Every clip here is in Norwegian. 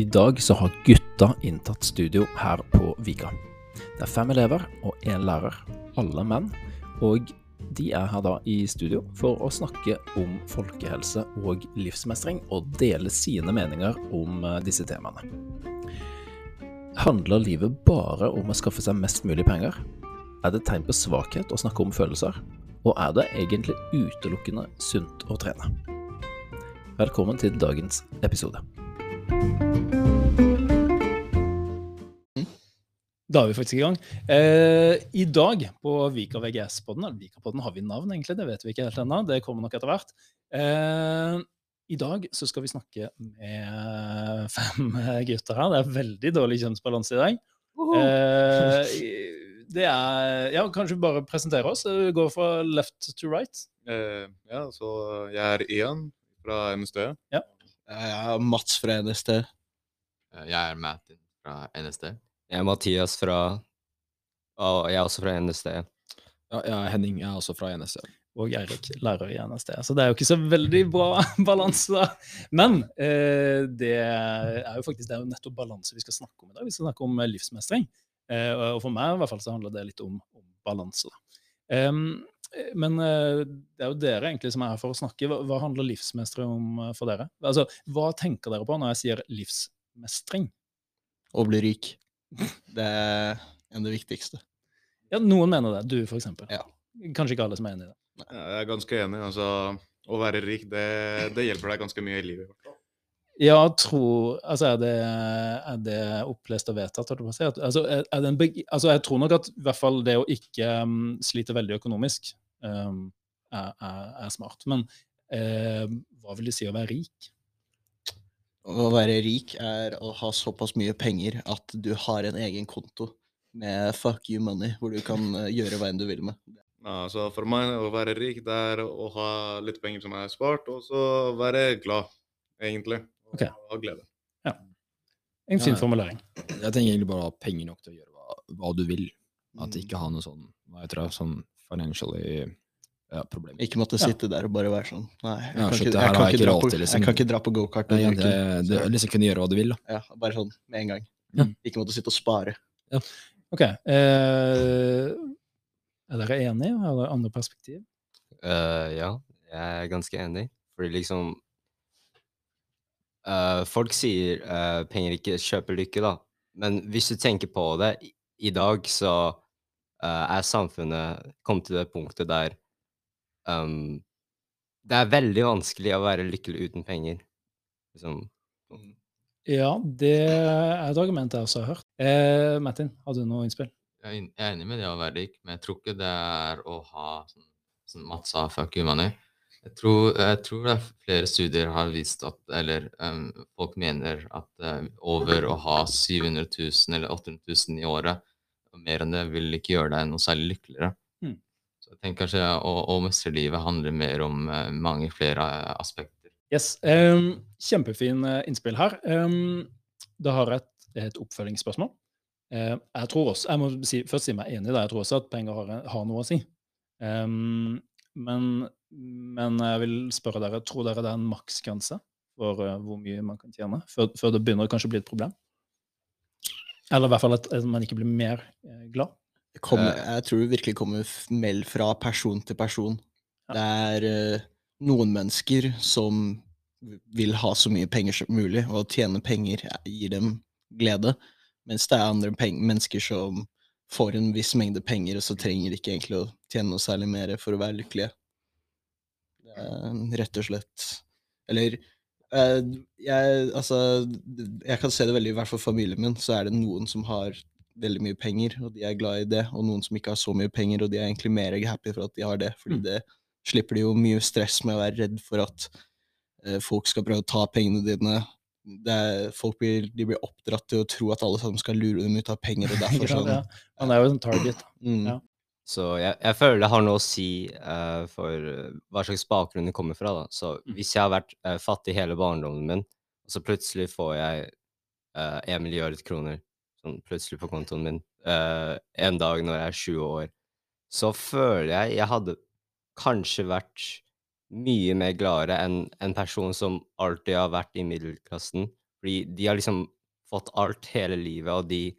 I dag så har gutta inntatt studio her på Vika. Det er fem elever og én lærer, alle menn. Og de er her da i studio for å snakke om folkehelse og livsmestring, og dele sine meninger om eh, disse temaene. Handler livet bare om å skaffe seg mest mulig penger? Er det tegn på svakhet å snakke om følelser? Og er det egentlig utelukkende sunt å trene? Velkommen til dagens episode. Da er vi faktisk i gang. Eh, I dag på Vika VGS-podden, eller Vika-podden har vi navn egentlig, det vet vi ikke helt ennå, det kommer nok etter hvert. Eh, I dag så skal vi snakke med fem gutter her. Det er veldig dårlig kjønnsbalanse i dag. Eh, det er Ja, kanskje vi bare presenterer oss? Vi går fra left to right. Eh, ja, så jeg er Ian fra NSD. Jeg er Mats fra NST. Eh, Jeg er Martin fra NSD. Jeg er Mathias fra Og jeg er også fra NSD. Ja, jeg er Henning, jeg er også fra NST. Og Eirik, lærer i NSD. Så det er jo ikke så veldig bra balanse, da. Men eh, det er jo faktisk det er jo nettopp balanse vi skal snakke om i dag. Vi skal snakke om eh, livsmestring. Eh, og for meg i hvert fall så handler det litt om, om balanse. da. Eh, men eh, det er jo dere egentlig som er her for å snakke. Hva, hva handler livsmestring om eh, for dere? Altså, Hva tenker dere på når jeg sier livsmestring? Å bli rik. Det er en av det viktigste. Ja, Noen mener det. Du, for eksempel. Ja. Kanskje ikke alle som er enig i det. Nei. jeg er ganske enig. Altså, å være rik, det, det hjelper deg ganske mye i livet. i hvert fall. Ja, tror Altså, er det, er det opplest og vedtatt, holdt jeg på å si? Altså, altså, jeg tror nok at i hvert fall det å ikke um, slite veldig økonomisk um, er, er, er smart. Men eh, hva vil det si å være rik? Å være rik er å ha såpass mye penger at du har en egen konto med fuck you money, hvor du kan eh, gjøre hva enn du vil med. Ja, så for meg, å være rik, det er å ha litt penger som er spart, og så være glad, egentlig. Og okay. ha glede. En fin Ja. formulering. Jeg tenker egentlig bare å ha penger nok til å gjøre hva, hva du vil. At Mm. ikke ha noe sånn hva heter det, sånn financially ja, problemer. Ikke måtte Ja. sitte der og bare være sånn Nei, jeg, Ja, kan, ikke, jeg, kan, ikke på, til, liksom. jeg kan ikke dra på gokart ja, det, det, liksom kunne gjøre hva du vil, da. ja, bare sånn med en gang. Ja. Ikke måtte sitte og spare. OK. Eh, er dere enige? Har dere andre perspektiv? Uh, ja, jeg er ganske enig. Fordi liksom uh, Folk sier uh, penger ikke kjøper lykke, da. Men hvis du tenker på det, i, i dag så er samfunnet kommet til det punktet der um, Det er veldig vanskelig å være lykkelig uten penger. Liksom, Ja, det er et argument jeg også har hørt. Eh, Martin, har du noe innspill? Jeg er enig med det å være rik, men jeg tror ikke det er å ha sånn, sånn Mats sa, fuck you money. Jeg tror, jeg tror det er flere studier har vist at Eller um, folk mener at uh, over å ha 700 000 eller 800 000 i året, mer enn det, vil ikke gjøre deg noe særlig lykkeligere. Mm. Så jeg tenker kanskje å, å mestre livet handler mer om eh, mange flere eh, aspekter. Yes. Um, kjempefin eh, innspill her. Um, da har jeg et, et oppfølgingsspørsmål. Uh, jeg tror også, jeg må si, først si meg enig i det, jeg tror også at penger har, har noe å si. Um, men, men jeg vil spørre dere, tror dere det er en maksgrense for uh, hvor mye man kan tjene, før, før det begynner å kanskje bli et problem? Eller i hvert fall at, man ikke blir mer eh, glad? Kommer, Eh. jeg tror det virkelig kommer meld fra person til person. Ja. Det er eh, noen mennesker som vil ha så mye penger som mulig, og å tjene penger gir dem glede. Mens det er andre mennesker som får en viss mengde penger, og så trenger de ikke egentlig å tjene noe særlig mer for å være lykkelige. Det rett og slett Eller jeg, altså, jeg kan se det veldig, i hvert fall familien min, så er det noen som har veldig mye penger, og de er glad i det, og noen som ikke har så mye penger, og de er egentlig mer happy for at de har det, fordi Mm. det slipper de jo mye stress med å være redd for at eh, folk skal prøve å ta pengene dine. Det er, folk blir, blir oppdratt til å tro at alle sammen skal lure dem ut av penger, og derfor sånn Ja. Man er jo en target. mm, Ja. Så jeg, jeg føler det har noe å si uh, for eh, hva slags bakgrunn det kommer fra. da. Så Mm. hvis jeg har vært uh, fattig hele barndommen min, og så plutselig får jeg eh, en milliard kroner sånn plutselig på kontoen min en dag når jeg er 20 år, så føler jeg jeg hadde kanskje vært mye mer gladere enn en person som alltid har vært i middelklassen, Fordi de har liksom fått alt hele livet, og de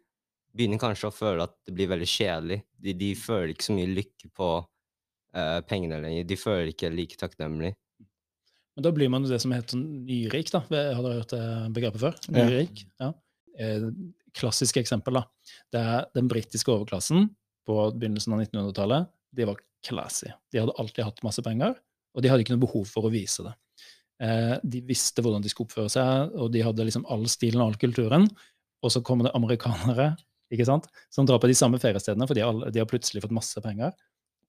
begynner kanskje å føle at det blir veldig kjedelig. De, de føler ikke så mye lykke på uh, pengene lenger. De føler ikke like takknemlig. Men da blir man jo det som heter nyrik, da. Har dere hørt det begrepet før? Nyrik. Ja. ja. klassisk eksempel, da. Det er den britiske overklassen på begynnelsen av 1900-tallet. De var classy. De hadde alltid hatt masse penger, og de hadde ikke noe behov for å vise det. Eh, de visste hvordan de skulle oppføre seg, og de hadde liksom all stilen og all kulturen. Og så kommer det amerikanere ikke sant? som drar på de samme feriestedene, for de har, de har plutselig fått masse penger.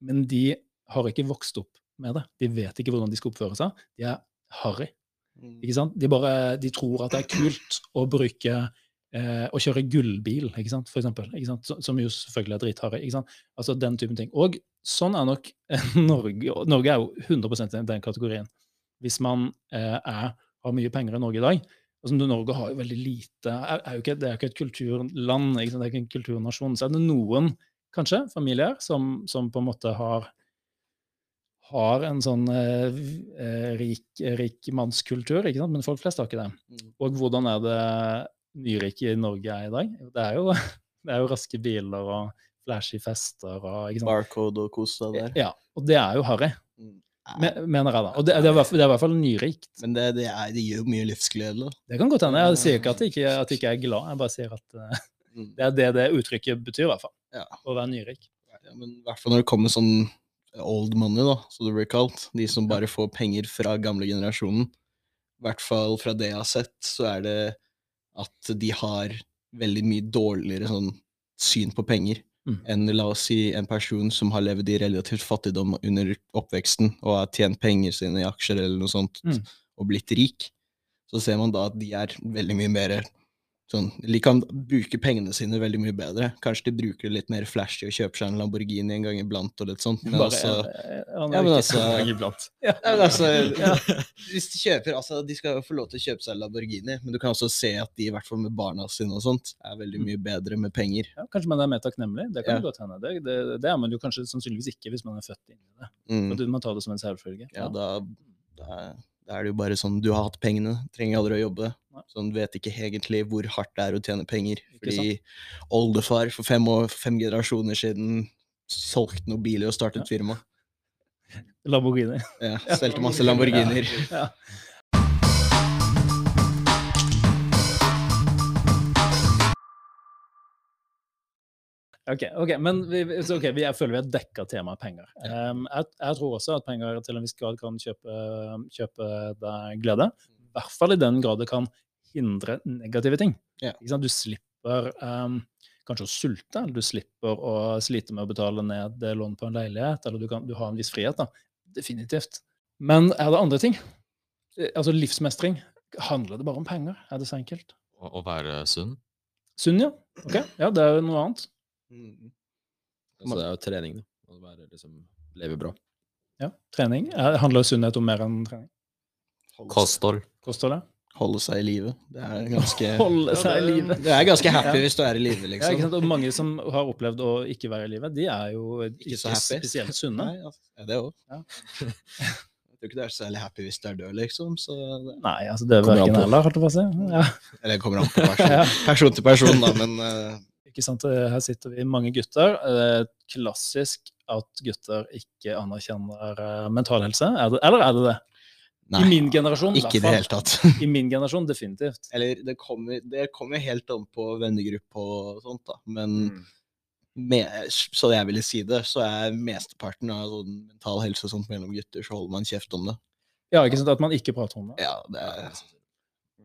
Men de har ikke vokst opp med det. De vet ikke hvordan de skal oppføre seg. De er harry. Ikke sant? De, bare, de tror at det er kult å bruke eh, å kjøre gullbil, ikke sant? for eksempel. Ikke sant? Som jo selvfølgelig er dritharry. Ikke sant? Altså den typen ting. Og sånn er nok Norge. Norge er jo 100 i den kategorien. Hvis man eh, er, har mye penger i Norge i dag altså Norge har jo veldig lite er, er jo ikke, Det er jo ikke et kulturland, ikke det er ikke en kulturnasjon. Så er det noen, kanskje, familier som, som på en måte har har en sånn eh, eh, rik, rik mannskultur, ikke sant? men folk flest har ikke det. Mm. Og hvordan er det nyrike i Norge er i dag? Det er jo, det er jo raske biler og flashy fester og? Barcode og kosa der. Ja, og det er jo harry, Mm. Me- mener jeg da. Og det, det, er, i hvert fall- det er i hvert fall nyrikt. Men det, det, er, det gir jo mye livsglede. da. Det kan godt hende. Jeg sier ikke at jeg ikke, at jeg ikke er glad, jeg bare sier at Mm. det er det det uttrykket betyr, i hvert fall. Ja. Å være nyrik. Ja, men i hvert fall når det kommer sånn old money, da, så det blir kalt. De som bare får penger fra gamle generasjonen. I hvert fall fra det jeg har sett, så er det at de har veldig mye dårligere sånn syn på penger Mm. enn la oss si en person som har levd i relativt fattigdom under oppveksten og har tjent penger sine i aksjer eller noe sånt Mm. og blitt rik. Så ser man da at de er veldig mye mer sånn De kan bruke pengene sine veldig mye bedre. Kanskje de bruker det litt mer flashy og kjøper seg en Lamborghini en gang iblant og litt sånt. Men Bare, altså, eh, ja, er men altså ja. ja, men altså Hvis de kjøper altså, De skal jo få lov til å kjøpe seg Lamborghini, men du kan også se at de, i hvert fall med barna sine og sånt, er veldig mye bedre med penger. Ja, kanskje man er mer takknemlig. Det kan Ja. godt hende. Det, det, det er man jo kanskje sannsynligvis ikke hvis man er født inn i det. Mm. Man tar det som en selvfølge. Ja, da, da, da er det jo bare sånn Du har hatt pengene, trenger aldri å jobbe. Nei. Sånn, du vet ikke egentlig hvor hardt det er å tjene penger. Fordi oldefar for fem, år, fem generasjoner siden solgte noen biler og startet firma. Lamborghini. Ja, solgte masse Lamborghinier. Ja. Ok, okay men vi, okay, vi, jeg føler vi har dekka temaet penger. Um, jeg, jeg tror også at penger til en viss grad kan kjøpe, kjøpe deg glede. I hvert fall i den grad det kan hindre negative ting. Ja. Ikke sant? Du slipper um, kanskje å sulte, eller du slipper å slite med å betale ned lån på en leilighet, eller du, kan, du har en viss frihet. da. Definitivt. Men er det andre ting? Eh, Altså livsmestring. Handler det bare om penger? Er det så enkelt? Å være sunn. Sunn, ja. Ok, ja, det er jo noe annet. Mm. Så det er jo trening, da. Å være, liksom, leve bra. Ja, Trening. det Handler sunnhet om mer enn trening? Kosthold. Kosthold, ja. Holde seg i live. Det er ganske Holde seg i live. Du er ganske happy Ja. hvis du er i live, Ja, ikke liksom. sant? Og mange som har opplevd å ikke være i livet, de er jo ikke, Ikke så happy. spesielt sunne. Nei, altså, ja, det òg. Ja. Jeg tror ikke du er så særlig happy hvis du er død, liksom. Så det, Nei, altså det er verken eller, holdt jeg på å si. Ja. eller det kommer an på person, person til person, da, men eh, Ikke sant? Her sitter vi mange gutter. Eh, Klassisk at gutter ikke anerkjenner eh, mental helse. Er det, eller er det det? nei. I min generasjon, i Ikke i hvert det helt hele tatt. I min generasjon, definitivt. Eller det kommer, det kommer helt an på vennegruppe og sånt, da. Men Mm. med, så jeg ville si det, så er mesteparten av sånn mental helse og sånt mellom gutter, så holder man kjeft om det. Ja, ikke sant? At man ikke prater om det. Ja, det er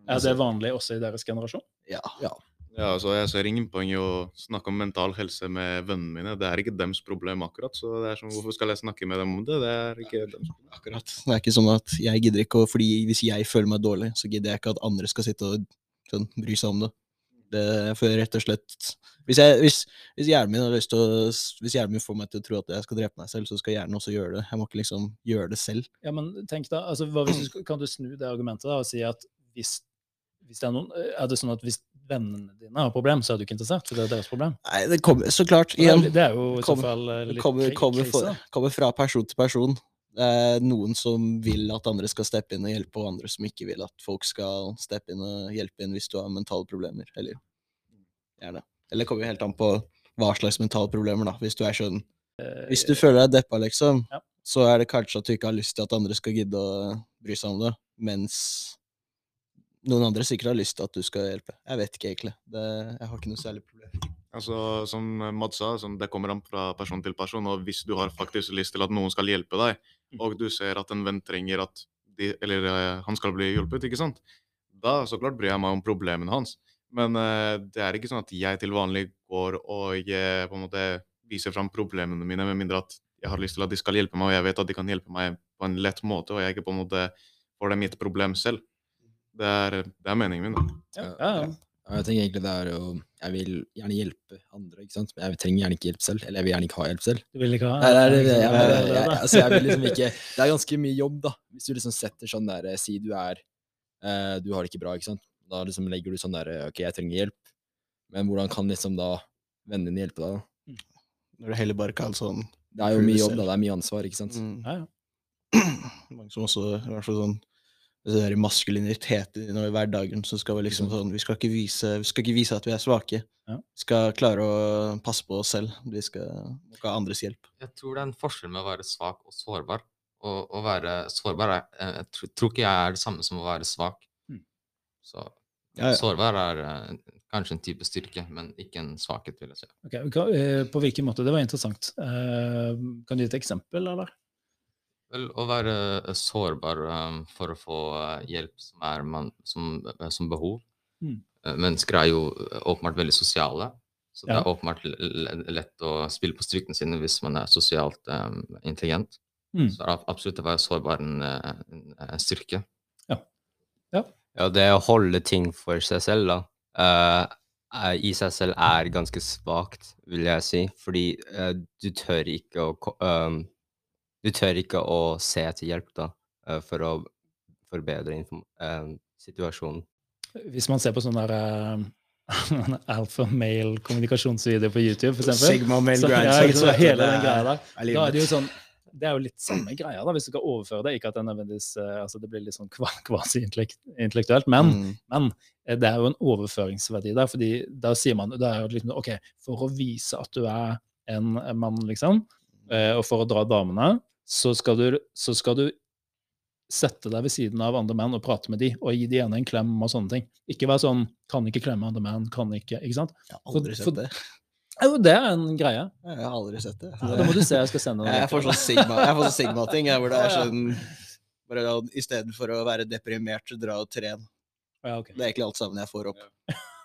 Er det vanlig også i deres generasjon? Ja. Ja, altså Jeg ser ingen poeng i å snakke om mental helse med vennene mine. Det er ikke dems problem akkurat. Så det er sånn, hvorfor skal jeg snakke med dem om det? Det er ikke dems problem. Akkurat. Det er ikke sånn at jeg gidder ikke å Fordi hvis jeg føler meg dårlig, så gidder jeg ikke at andre skal sitte og sånn, bry seg om det. Det får jeg rett og slett Hvis, jeg, hvis, hvis hjernen min har lyst til å Hvis hjernen min får meg til å tro at jeg skal drepe meg selv, så skal hjernen også gjøre det. Jeg må ikke liksom gjøre det selv. Ja, men tenk da, altså, hva hvis du, Kan du snu det argumentet da, og si at hvis, hvis det er noen Er det sånn at hvis vennene dine har problem, så er du ikke interessert? For det er deres problem? Nei, det kommer så klart igjen. det er jo i så fall eh, litt kommer, kommer, for, kommer fra person til person. Det er noen som vil at andre skal steppe inn og hjelpe, og andre som ikke vil at folk skal steppe inn og hjelpe inn hvis du har mentale problemer. Eller gjerne. Eller det kommer helt an på hva slags mentale problemer, da. Hvis du er sånn Hvis du føler deg deppa, liksom, Ja. så er det kanskje at du ikke har lyst til at andre skal gidde å bry seg om det, mens noen andre sikkert har lyst til at du skal hjelpe. Jeg vet ikke egentlig. Det, jeg har ikke noe særlig problem. Altså, som Mads sa, sånn, det kommer an fra person til person. Og hvis du har faktisk lyst til at noen skal hjelpe deg, og du ser at en venn trenger at de, eller eh, han skal bli hjulpet, ikke sant? da så klart bryr jeg meg om problemene hans. Men uh, det er ikke sånn at jeg til vanlig går og uh, på en måte viser fram problemene mine, med mindre at jeg har lyst til at de skal hjelpe meg, og jeg vet at de kan hjelpe meg på en lett måte, og jeg ikke på en måte får det mitt problem selv. Det er, det er meningen min. da. Ja, ja, ja. Jeg tenker egentlig det er å Jeg vil gjerne hjelpe andre, ikke sant. Men jeg trenger gjerne ikke hjelp selv. Eller jeg vil gjerne ikke ha hjelp selv. Du vil ikke ha Nei, det er, liksom, jeg, er jeg, jeg, altså, jeg vil liksom ikke Det er ganske mye jobb, da. Hvis du liksom setter sånn der Si du er eh, Du har det ikke bra, ikke sant. Da liksom legger du sånn der Ok, jeg trenger hjelp. Men hvordan kan liksom da vennene dine hjelpe deg, da? Når det heller bare kan sånn Det er jo mye jobb, da. Det er mye ansvar, ikke sant. mm. Ja, ja. Mange som også i hvert fall sånn det der maskuliniteten i hverdagen, så skal vi liksom sånn Vi skal ikke vise, vi skal ikke vise at vi er svake. Ja. Vi skal klare å passe på oss selv. Vi skal ikke ha andres hjelp. Jeg tror det er en forskjell med å være svak og sårbar. Å være sårbar er, eh, jeg tror, tror ikke jeg er det samme som å være svak. Mm. Så Ja, ja. sårbar er eh, kanskje en type styrke, men ikke en svakhet, vil jeg si. Ok, eh, På hvilken måte? Det var interessant. Eh, Kan du gi et eksempel, eller? Vel, å være eh, sårbar um, for å få eh, hjelp som er man, som, som behov. Mm. Mennesker er jo åpenbart veldig sosiale. Så det er åpenbart lett å spille på strykene sine hvis man er sosialt um, intelligent. Mm. Så er ab- absolutt å være sårbar en, en, en styrke. Ja, Ja, det å holde ting for seg selv, da, eh, er- i seg selv er ganske svakt, vil jeg si. Fordi du tør ikke å ehm, Du tør ikke å se etter hjelp, da, eh, for å forbedre ehm, situasjonen. Hvis man ser på sånne der uh, alfa male-kommunikasjonsvideo på YouTube, for eksempel. Sigma male så, ja, du, hele det den greia der. er Da er det jo sånn det er jo litt samme greia, da, hvis du skal overføre det. Ikke at det er nødvendigvis eh, altså det blir litt sånn kva- kvasi-intellektuelt, men, Mm. men eh, det er jo en overføringsverdi der. fordi da sier man det er jo liksom, OK, for å vise at du er en mann, liksom, eh, og for å dra damene, så skal du, så skal du sette deg ved siden av andre menn og prate med de, og gi de ene en klem og sånne ting. Ikke være sånn 'kan ikke klemme andre menn', kan ikke Ikke sant? Jeg har aldri For- sett for- det. Jo, det er en greie. Jeg har aldri sett det. Ja, da må du se, jeg skal sende deg Jeg får sånn sigma, jeg får sånn sigma-ting, hvor det er sånn bare Istedenfor å være deprimert, dra og tren. Ja, okay. Det er egentlig alt sammen jeg får opp.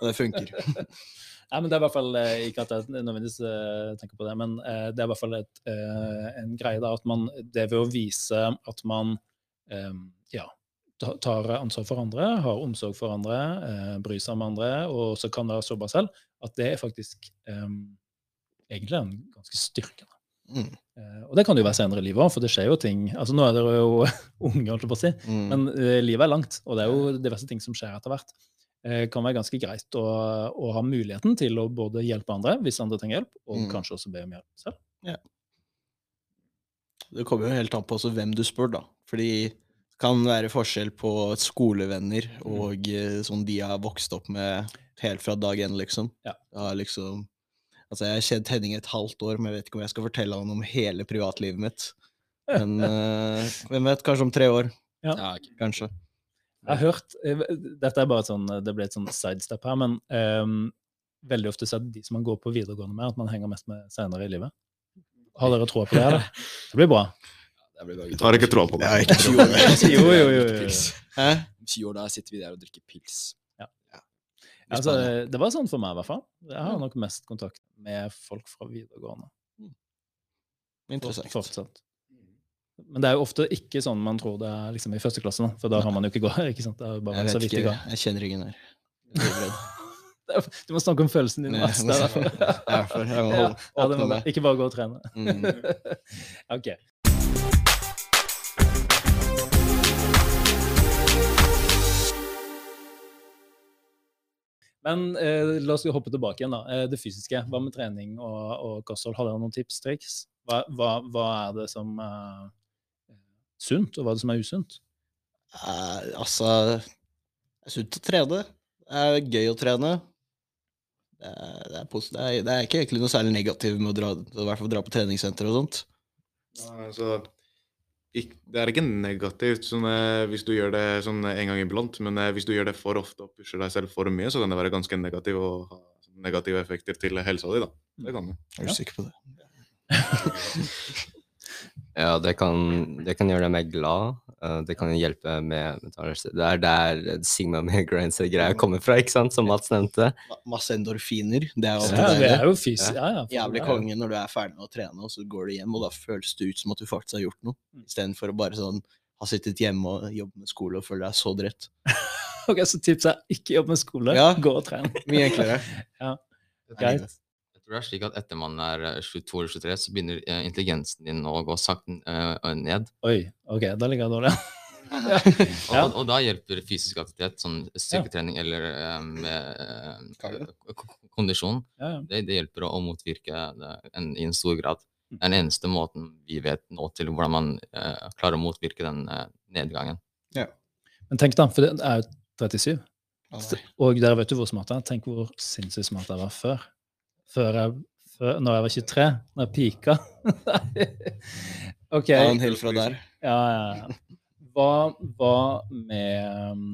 Og det funker. Nei, men det er i hvert fall eh, Ikke at jeg nødvendigvis eh, tenker på det, men eh, det er i hvert fall et, en greie da, at man Det ved å vise at man eh, ja, tar ansvar for andre, har omsorg for andre, bryr seg om andre, og så kan være sårbar selv, at det er faktisk eh, egentlig en ganske styrke. Mm. Og det kan det jo være senere i livet òg, for det skjer jo ting altså Nå er dere jo unge, holdt jeg på å si, Mm. men livet er langt, og det er jo diverse ting som skjer etter hvert. Eh, kan være ganske greit å, å ha muligheten til å både hjelpe andre hvis andre trenger hjelp, og Mm. kanskje også be om hjelp selv. Det kommer jo helt an på også hvem du spør, da. Fordi det kan være forskjell på skolevenner Mm. og eh, sånn de har vokst opp med helt fra dag én, liksom. Ja. Har liksom Altså, jeg har kjent Henning et halvt år, men jeg vet ikke om jeg skal fortelle han om hele privatlivet mitt. Men eh, hvem vet, kanskje om tre år. Ja. Ja. Kanskje. Jeg har hørt eh, Dette er bare et sånn, det ble et sånn sidestep her, men um, veldig ofte så er det de som man går på videregående med, at man henger mest med senere i livet. Har dere tro på det? eller? Det blir bra. Det blir bare Jeg tar ikke troa på det. Jeg har ikke tro på det. Jo, jo, jo. jo. Hæ? Om 20 år da sitter vi der og drikker pils. Ja. Altså, det var sånn for meg, i hvert fall. Jeg har nok mest kontakt med folk fra videregående. Interessant. Fortsatt. Men det er jo ofte ikke sånn man tror det er liksom i første klasse, da, for da har man jo ikke gått. ikke sant? Det er bare Jeg vet ikke, gang. jeg kjenner ingen her. Er er- Du må snakke om følelsen din. Mats, det er derfor. Jeg må holde- ja, det må meg. Ikke bare gå og trene. Mm. ok. Men eh, la oss hoppe tilbake igjen. da. Eh, det fysiske. Hva med trening og, og kosthold? Har dere noen tips, triks? Hva, hva, hva er det som eh, sunt, og hva er det som er usunt? Eh, altså Det er sunt å trene. Det er gøy å trene. Det er, det, er det, er, det er ikke egentlig noe særlig negativt med å dra, i hvert fall dra på treningssenter og sånt. Nei, Altså, ikke, det er ikke negativt sånn, eh, hvis du gjør det sånn en gang iblant, men eh, hvis du gjør det for ofte og pusher deg selv for mye, så kan det være ganske negativt og ha negative effekter til helsa di. da. Det kan du. Er du Ja. sikker på det? Ja, det kan, det kan gjøre deg mer glad. eh, det kan hjelpe med mentalitet. Det er der Sigma migraines-greia kommer fra, ikke sant? Som Mats nevnte. Masse endorfiner. Det er Ja, det er jo fysisk. Ja, ja, Jævlig konge når du er ferdig med å trene, og så går du hjem, og da føles det ut som at du faktisk har gjort noe. Mm. Istedenfor å bare sånn ha sittet hjemme og jobbet med skole og føle deg så dritt. Ok, Så tipset er ikke jobb med skole, Ja. gå og tren. Mye enklere. ja, Greit. Tror det er slik at etter man er eh, 22 eller 23, så begynner eh, intelligensen din å gå sakte eh, ned. Oi, ok, da ligger jeg dårlig. Ja. og, og da hjelper fysisk aktivitet, sånn styrketrening eller um, eh, kondisjon, Ja, ja. det, det hjelper å, å motvirke det en, i en stor grad. Mm. Det er den eneste måten vi vet nå til hvordan man uh, klarer å motvirke den uh, nedgangen. Men tenk da, for det er jo 37, Å, og dere vet jo hvor smart jeg er. Tenk hvor sinnssykt smart jeg var før. Før jeg, før, når jeg var 23, når jeg pika. ok, Ta en fra der. ja, ja, ja. Hva, hva med um,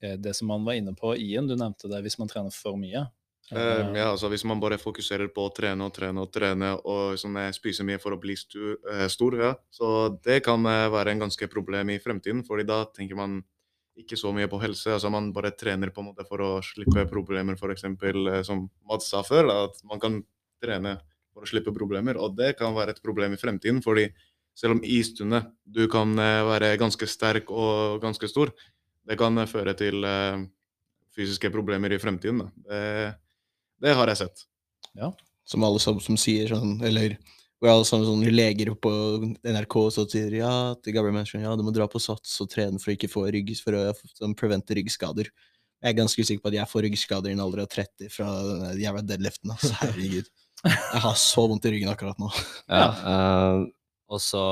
eh, det som man var inne på, Ian, du nevnte det, hvis man trener for mye? Eh, ja, altså Hvis man bare fokuserer på å trene og trene og trene og sånn, eh, spise mye for å bli stu, uh, stor, ja, så det kan uh, være en ganske problem i fremtiden. fordi da tenker man ikke så mye på helse. altså Man bare trener på en måte for å slippe problemer, f.eks. Eh, som Mads sa før, da, at man kan trene for å slippe problemer. Og det kan være et problem i fremtiden, fordi selv om i stundene du kan eh, være ganske sterk og ganske stor, det kan eh, føre til fysiske problemer i fremtiden. Da. Det, det har jeg sett. Ja, Som alle som, som sier sånn, eller hvor alle sånne, sånn leger på NRK så sier ja til gamle mennesker ja, du må dra på sats og trene for å ikke få rygg, for å sånn, prevente ryggskader. Jeg er ganske sikker på at jeg får ryggskader i en alder av 30 fra den jævla deadliften. Altså, herregud. Jeg har så vondt i ryggen akkurat nå. Ja, uh, og så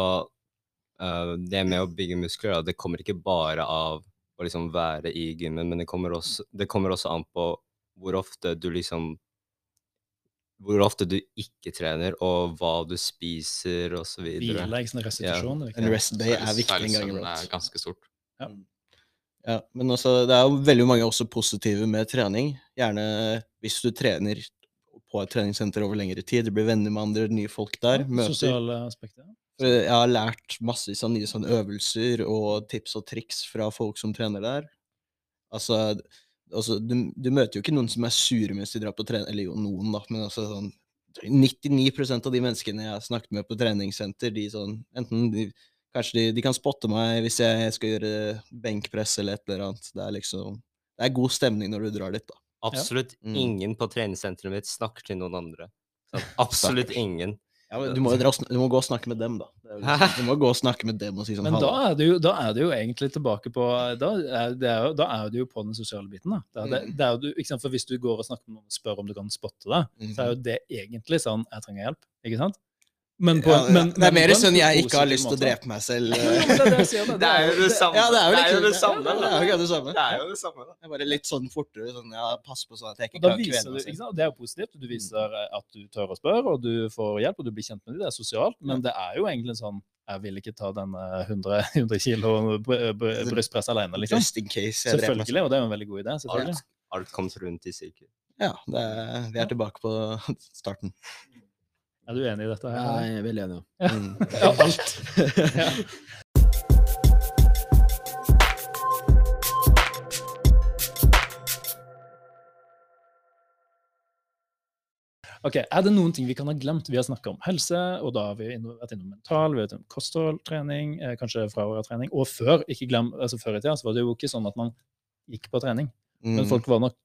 uh, Det med å bygge muskler, det kommer ikke bare av å liksom være i gymmen, men det kommer også, det kommer også an på hvor ofte du liksom Hvor ofte du ikke trener, og hva du spiser, videre. Hvile, ikke sånn restitusjon? Ja. En rest day er viktig en gang iblant. er ganske stort. Ja, ja men altså, det er jo veldig mange også positive med trening. Gjerne hvis du trener på et treningssenter over lengre tid. Du blir venner med andre nye folk der. Ja, møter. Sosiale aspekter. Jeg har lært massevis av nye sånne øvelser og tips og triks fra folk som trener der. Altså, altså du, du møter jo ikke noen som er sure mens de drar på trening, eller jo noen, da, men altså sånn 99% av de menneskene jeg har snakket med på treningssenter, de sånn Enten de, kanskje de, de kan spotte meg hvis jeg skal gjøre benkpress eller et eller annet. Det er liksom Det er god stemning når du drar dit, da. Absolutt Mm. ingen på treningssenteret mitt snakker til noen andre. Sånn, absolutt ingen. Ja, men du, må, dra du må gå og snakke med dem, da. Det liksom, du må gå og snakke med dem og si sånn Men da er, du, jo, da er det jo egentlig tilbake på Da er det, er jo, da er det jo på den sosiale biten. da. Det er, det, Mm. det jo, du- ikke sant? For Hvis du går og snakker med noen og spør om du kan spotte deg, så er jo det egentlig sånn 'jeg trenger hjelp'. ikke sant? Men på. Ja, men, det er mer sånn jeg ikke har lyst til å drepe meg selv. Det er jeg jo det samme. Ja, det er jo, Det samme, det er jo det samme. Er bare litt sånn fortere. Sånn, ja, pass på sånn at jeg ikke kan kvele meg selv. Det er jo positivt. Du viser at du tør å spørre, og du får hjelp, og du blir kjent med dem. Det er sosialt. Men det er jo egentlig sånn Jeg vil ikke ta denne 100, 100 kilo br- br- brystpress alene, liksom. Just in case jeg. Selvfølgelig, og det er jo en veldig god idé. selvfølgelig. Alt, alt kommer rundt i sirkel. Ja, det er, vi er tilbake på starten. Er du enig i dette? her? Jeg er veldig enig. ja. Mm. Ja, alt. ja. Ok, Er det noen ting vi kan ha glemt? Vi har snakka om helse, og da har vi vært innom mental, vi har vært innom kosthold, trening, eh, kanskje trening, Og før ikke glem, altså før i tida så var det jo ikke sånn at man gikk på trening. Men Mm. folk var nok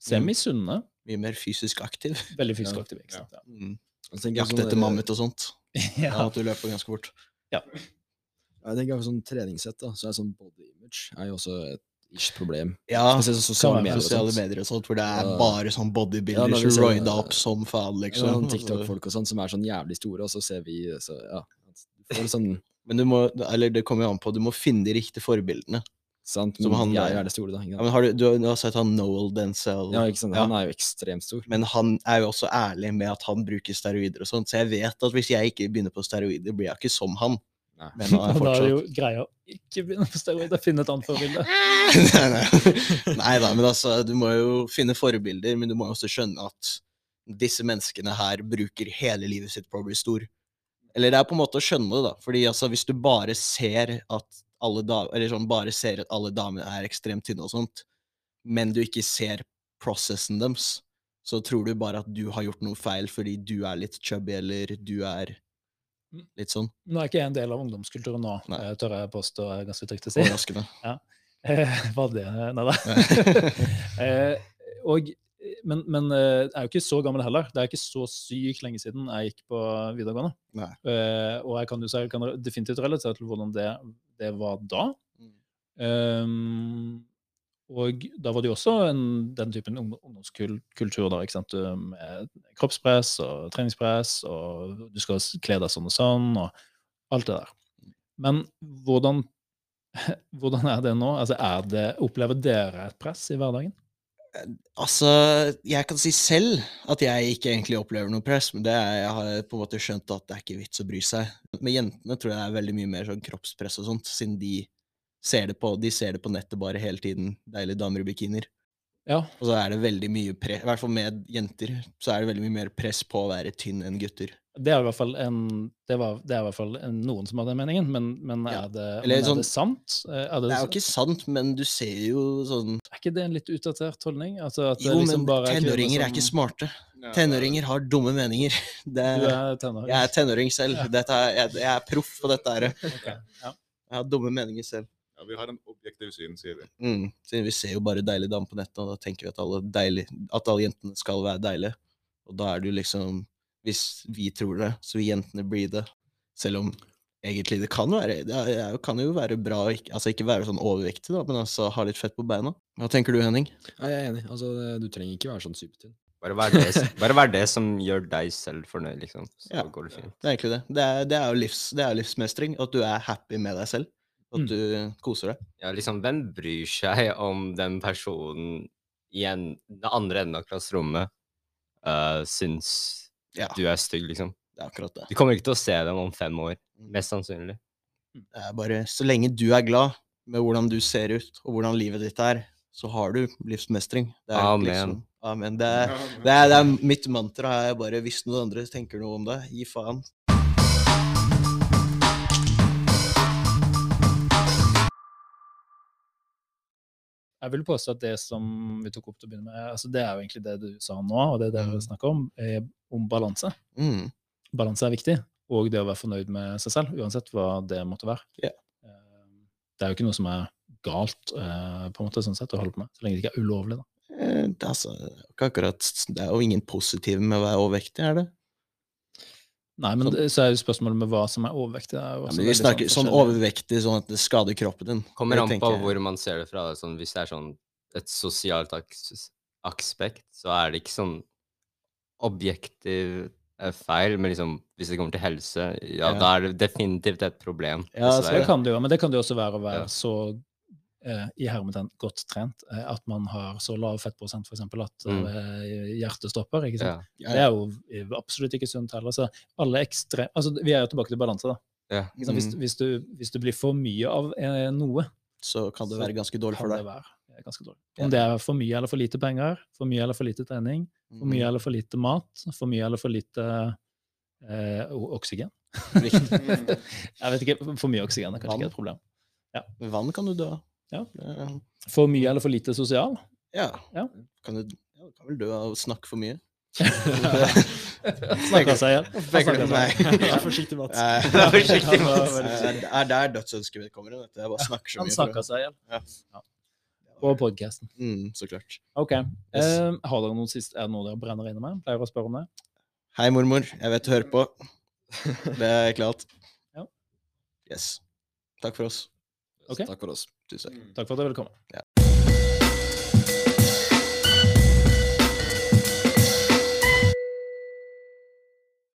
semisunne, Mye mer fysisk aktiv. veldig fysisk aktiv, ikke sant? Ja. Mm. Jakt sånn etter mammut og sånt. ja. Ja. At du løper ganske fort. Jeg tenker sånn treningssett, da, så er sånn body image er jo også et ish problem. Ja, sånn sosiale medier. sosiale sånt. medier og sånt, hvor det er Ja. bare sånn Ja, bodybuilders ja, roida opp som faen, liksom. sånn Altså, TikTok-folk og sånn som er sånn jævlig store, og så ser vi så, ja, får sånn, Men du må, eller det kommer jo an på, du må finne de riktige forbildene. Sant, Som men han jeg er det store, da. Ja, men har du, du, har- du har sett han Noel Denzel? Ja, ikke sant? Ja. Han er jo ekstremt stor. Men han er jo også ærlig med at han bruker steroider og sånt, så jeg vet at hvis jeg ikke begynner på steroider, blir jeg ikke som han. Nei. Men han er Da er det jo greia å ikke begynne på steroider, finne et annet forbilde. Nei, nei. Nei da, men altså, du må jo finne forbilder, men du må også skjønne at disse menneskene her bruker hele livet sitt på å bli stor. Eller det er på en måte å skjønne det, da. Fordi altså, hvis du bare ser at alle da, eller sånn, bare ser at alle damene er ekstremt tynne og sånt, men du ikke ser prosessen deres, så tror du bare at du har gjort noe feil fordi du er litt chubby, eller du er litt sånn Nå er ikke jeg en del av ungdomskulturen nå, Nei. eh, tør jeg påstå er ganske trygt å si. overraskende. Eh, Var det Nei da. Eh, og, men, men eh, jeg er jo ikke så gammel heller. Det er ikke så sykt lenge siden jeg gikk på videregående. Eh, og jeg kan jeg kan definitivt relatere til hvordan det, det var da. Mm. Um, og da var det jo også en, den typen ungdomskultur der, ikke sant? Med kroppspress og treningspress, og du skal kle deg sånn og sånn, og alt det der. Men hvordan, hvordan er det nå? Altså, er det, opplever dere et press i hverdagen? Altså, jeg kan si selv at jeg ikke egentlig opplever noe press, men det er, jeg har på en måte skjønt at det er ikke vits å bry seg. Med jentene tror jeg det er veldig mye mer sånn kroppspress og sånt, siden de ser det på, de ser det på nettet bare hele tiden, deilige damer i bikinier. Ja, Og så er det veldig mye press, i hvert fall med jenter, så er det veldig mye mer press på å være tynn enn gutter. det er i hvert fall, en, det var, det er i hvert fall en, noen som har den meningen, men, men, Ja. er, det, Eller men er sånn- det sant? Eh, Er det, Det er jo ikke sant, men du ser jo sånn er ikke det en litt utdatert holdning? Altså at Jo, liksom men er tenåringer er ikke smarte. smarte. Tenåringer har dumme meninger. Det Du er, tenåring? jeg er tenåring selv. Dette er, jeg, jeg er proff på dette her. Okay. ja. Jeg har dumme meninger selv. Ja, vi har en objektiv syn, sier vi. Mm. Siden vi ser jo bare deilige damer på nettet, og da tenker vi at alle, deilige, at alle jentene skal være deilige. Og da er det jo liksom Hvis vi tror det, så vil jentene bli det. Selv om egentlig det kan være Det jo- kan jo være bra å ikke, altså ikke være sånn overvektig, da, men altså ha litt fett på beina. Hva tenker du, Henning? Ja, jeg er enig. Altså, du trenger ikke være sånn supertynn. Bare vær det, bare vær det som gjør deg selv fornøyd, liksom. Så Ja. går det fint. Det er egentlig det. Det er, det er jo livs, det er livsmestring. At du er happy med deg selv. At Mm. du koser deg. Ja, liksom, hvem bryr seg om den personen i en, den andre enden av klasserommet uh, syns Ja, du er stygg, liksom? det er akkurat det. Du kommer ikke til å se dem om fem år, Mm. mest sannsynlig. Det er bare Så lenge du er glad med hvordan du ser ut, og hvordan livet ditt er, så har du livsmestring. Det er Amen. Liksom, amen. Det er, det, er, det er mitt mantra. er bare Hvis noen andre tenker noe om det, gi faen. Jeg vil påstå at det som vi tok opp til å begynne med, altså det er jo egentlig det du sa nå, og det er det vi snakker om, om balanse. Mm. Balanse er viktig, og det å være fornøyd med seg selv, uansett hva det måtte være. Eh, Det er jo ikke noe som er galt, eh, på en måte, sånn sett, å holde på med, så lenge det ikke er ulovlig. da. Eh, Det, er altså, akkurat, det er jo ingen positive med å være overvektig, er det? Nei, men så, så er jo spørsmålet med hva som er overvektig. det er jo Ja, men vi snakker sånn sånn, overvektig sånn at det skader kroppen din. Kommer an på hvor man ser det fra. Sånn, hvis det er sånn et sosialt aks aspekt, så er det ikke sånn objektiv eh, feil, men liksom, hvis det kommer til helse, ja, Ja. da er det definitivt et problem. Ja, så Det kan det jo, men det kan det jo også være å være Ja. så i hermetegn godt trent eh, at man har så lav fettprosent eksempel, at Mm. eh, hjertet stopper. ikke sant? Ja. Det er jo eh, absolutt ikke sunt heller. Så alle ekstre... Altså, vi er jo tilbake til balanse, da. Ja. Mm. Hvis, hvis, du, hvis du blir for mye av eh, noe, Så kan det være ganske dårlig for det deg. være eh, ganske dårlig. Om det er for mye eller for lite penger, for mye eller for lite trening, for mye Mm. eller for lite mat, for mye eller for lite eh, oksygen. Jeg vet ikke, For mye oksygen er kanskje Vann. ikke et problem. Vann kan du dø av. Ja. For mye eller for lite sosial? Ja. Ja. Kan du kan vel dø av å snakke for mye? Snakka seg igjen. Vær forsiktig, Mats. Eh, Vær forsiktig, Mats. eh. Det er der dødsønsket mitt kommer inn. Jeg bare snakker så mye. Han snakka seg igjen. Ja. Ja. På podkasten. Mm, så klart. OK. Yes. Eh, har dere noe sist, er det noe dere brenner inne med? Pleier å spørre om det? Hei, mormor. Jeg vet du hører på. Det er klart. Ja. Yes. Takk for oss. Okay. Takk for oss. Tusen takk. Takk for at jeg ville komme.